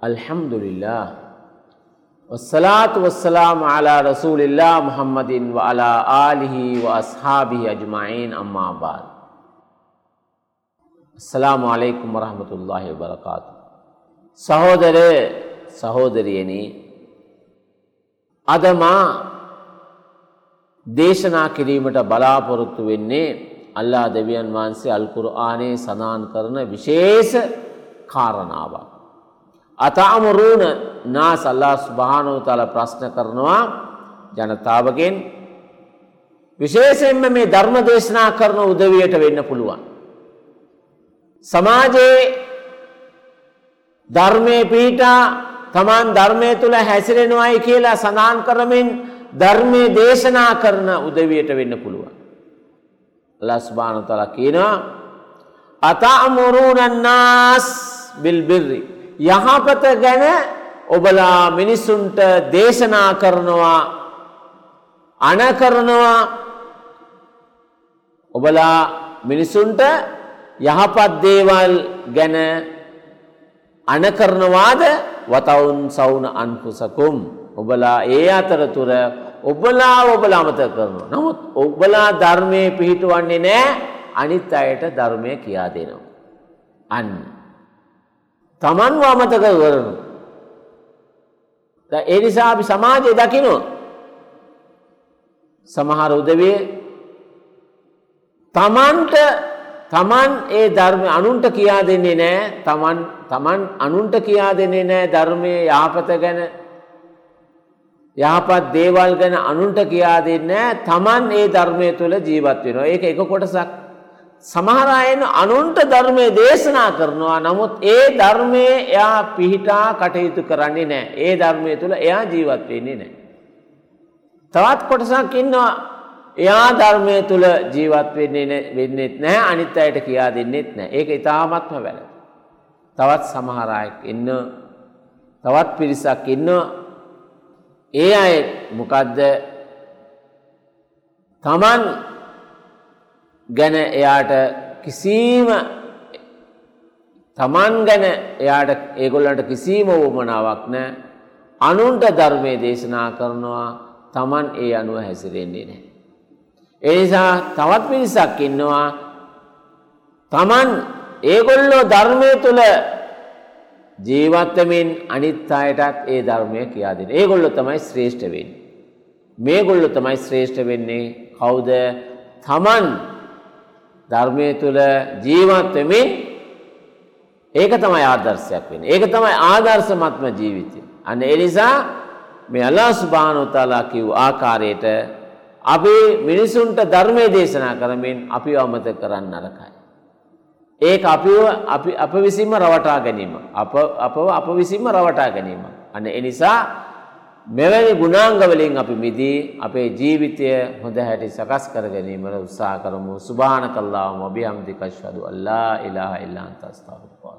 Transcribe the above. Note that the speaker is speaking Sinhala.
Alhamdulillah. Wassalatu wassalamu ala rasulillah Muhammadin wa ala alihi wa ashabihi ajma'in amma ba'd. அஸ்ஸலாமு அலைக்கும் வரஹமத்துல்லாஹி வபரகாத்து සහෝදර සහෝදරියනි අද මා දේශනා කිරීමට බලාපොරොත්තු වෙන්නේ අල්ලා දෙවියන් වහන්සේ අල්කුරආනේ සඳහන් කරන විශේෂ කාරණාවක්. අතාමරුණ නාස් අල්ලා ස්භානෝ තල ප්‍රශ්න කරනවා ජනතාවගෙන් විශේෂයෙන්ම මේ ධර්ම දේශනා කරන උදවියට වෙන්න පුළුවන්. සමාජයේ ධර්මය පිහිටා තමන් ධර්මය තුළ හැසිරෙනවායි කියලා සඳහන් කරමින් ධර්මය දේශනා කරන උදවියට වෙන්න පුළුවන්. ලස්බාන තල කියනවා අතාමුරුණන්නාස් බිල්බිර්රි යහපත ගැන ඔබලා මිනිස්සුන්ට දේශනා කරනවා අන කරනවා ඔබලා මිනිසුන්ට යහපත් දේවල් ගැන අන කරනවාද වතවුන් සවුන අන්පුසකුම් ඔබලා ඒ අතරතුර ඔබලා ඔබල අමත කරනවා. නමුත් ඔබලා ධර්මය පිහිටුවන්නේ නෑ අනිත් අයට ධර්මය කියා දෙනවා. අන්න. තමන් අමතක කරනු. ඒ නිසා අපි සමාජය දකිනෝ සමහර උදවේ තමන්ට තමන් ඒ ධර්මය අනුන්ට කියා දෙන්නේ නෑ. තමන් තමන් අනුන්ට කියා දෙන්නේ නෑ ධර්මය යහපත ගැන. යහපත් දේවල් ගැන අනුන්ට කියා දෙන්නේ තමන් ඒ ධර්මය තුළ ජීවත් වෙනවා. ඒක එක කොටසක්. සමහර අයන අනුන්ට ධර්මය දේශනා කරනවා. නමුත් ඒ ධර්මය එයා පිහිටා කටයුතු කරන්නේ නෑ ඒ ධර්මය තුළ එයා ජීවත් වෙන්නේ නෑ තවත් කොටසක් ඉන්නවා. එයා ධර්මය තුළ ජීවත් වෙන්නේ වෙන්නෙත් නැහැ අනිත් අයට කියා දෙන්නෙත් නෑ ඒක ඉතාමත්ම වැල. තවත් සමහරයක් ඉන්න තවත් පිරිසක් ඉන්න ඒ අය මොකදද? තමන් ගැන එයාට කිසිීම තමන් ගැන එයාට ඒගොල්ලන්ට කිසිීම වූමනාවක් නෑ අනුන්ට ධර්මය දේශනා කරනවා තමන් ඒ අනුව හැසිරෙන්නේ නෑ. එනිසා තවත් පිරිසක් ඉන්නවා තමන් ඒගොල්ලෝ ධර්මය තුළ ජීවත්තමින් අනිත් අයටත් ඒ ධර්මය කියා දෙන. ඒගොල්ලො තමයි ශ්‍රේෂ්ඨ වෙන්. මේගොල්ලො තමයි ශ්‍රේෂ්ඨ වෙන්නේ කවුද තමන් ධර්මය තුළ ජීවත්වමින් ඒක තමයි ආදර්ශයක් වෙන. ඒක තමයි ආදර්ශමත්ම ජීවිතය. අන්න එනිසා මේ අල්ලා සුභානොතාලා කිව් ආකාරයට අපි මිනිසුන්ට ධර්මය දේශනා කරමින් අපි අමත කරන්න නරකයි. ඒක අපිව අපි අප විසින්ම රවටා ගැනීම. අප අපව අප විසින්ම රවටා ගැනීම. අන්න එනිසා මෙවැනි ගුණාංගවලින් අපි මිදී අපේ ජීවිතය හොඳ හැටි සකස් කර ගැනීමට උත්සාහ කරමු. සුභාන කල්ලාම ඔබියම්දිකශ්වදු අල්ලා ඉලාහ ඉල්ලාන්ත ස්ථාවරවා.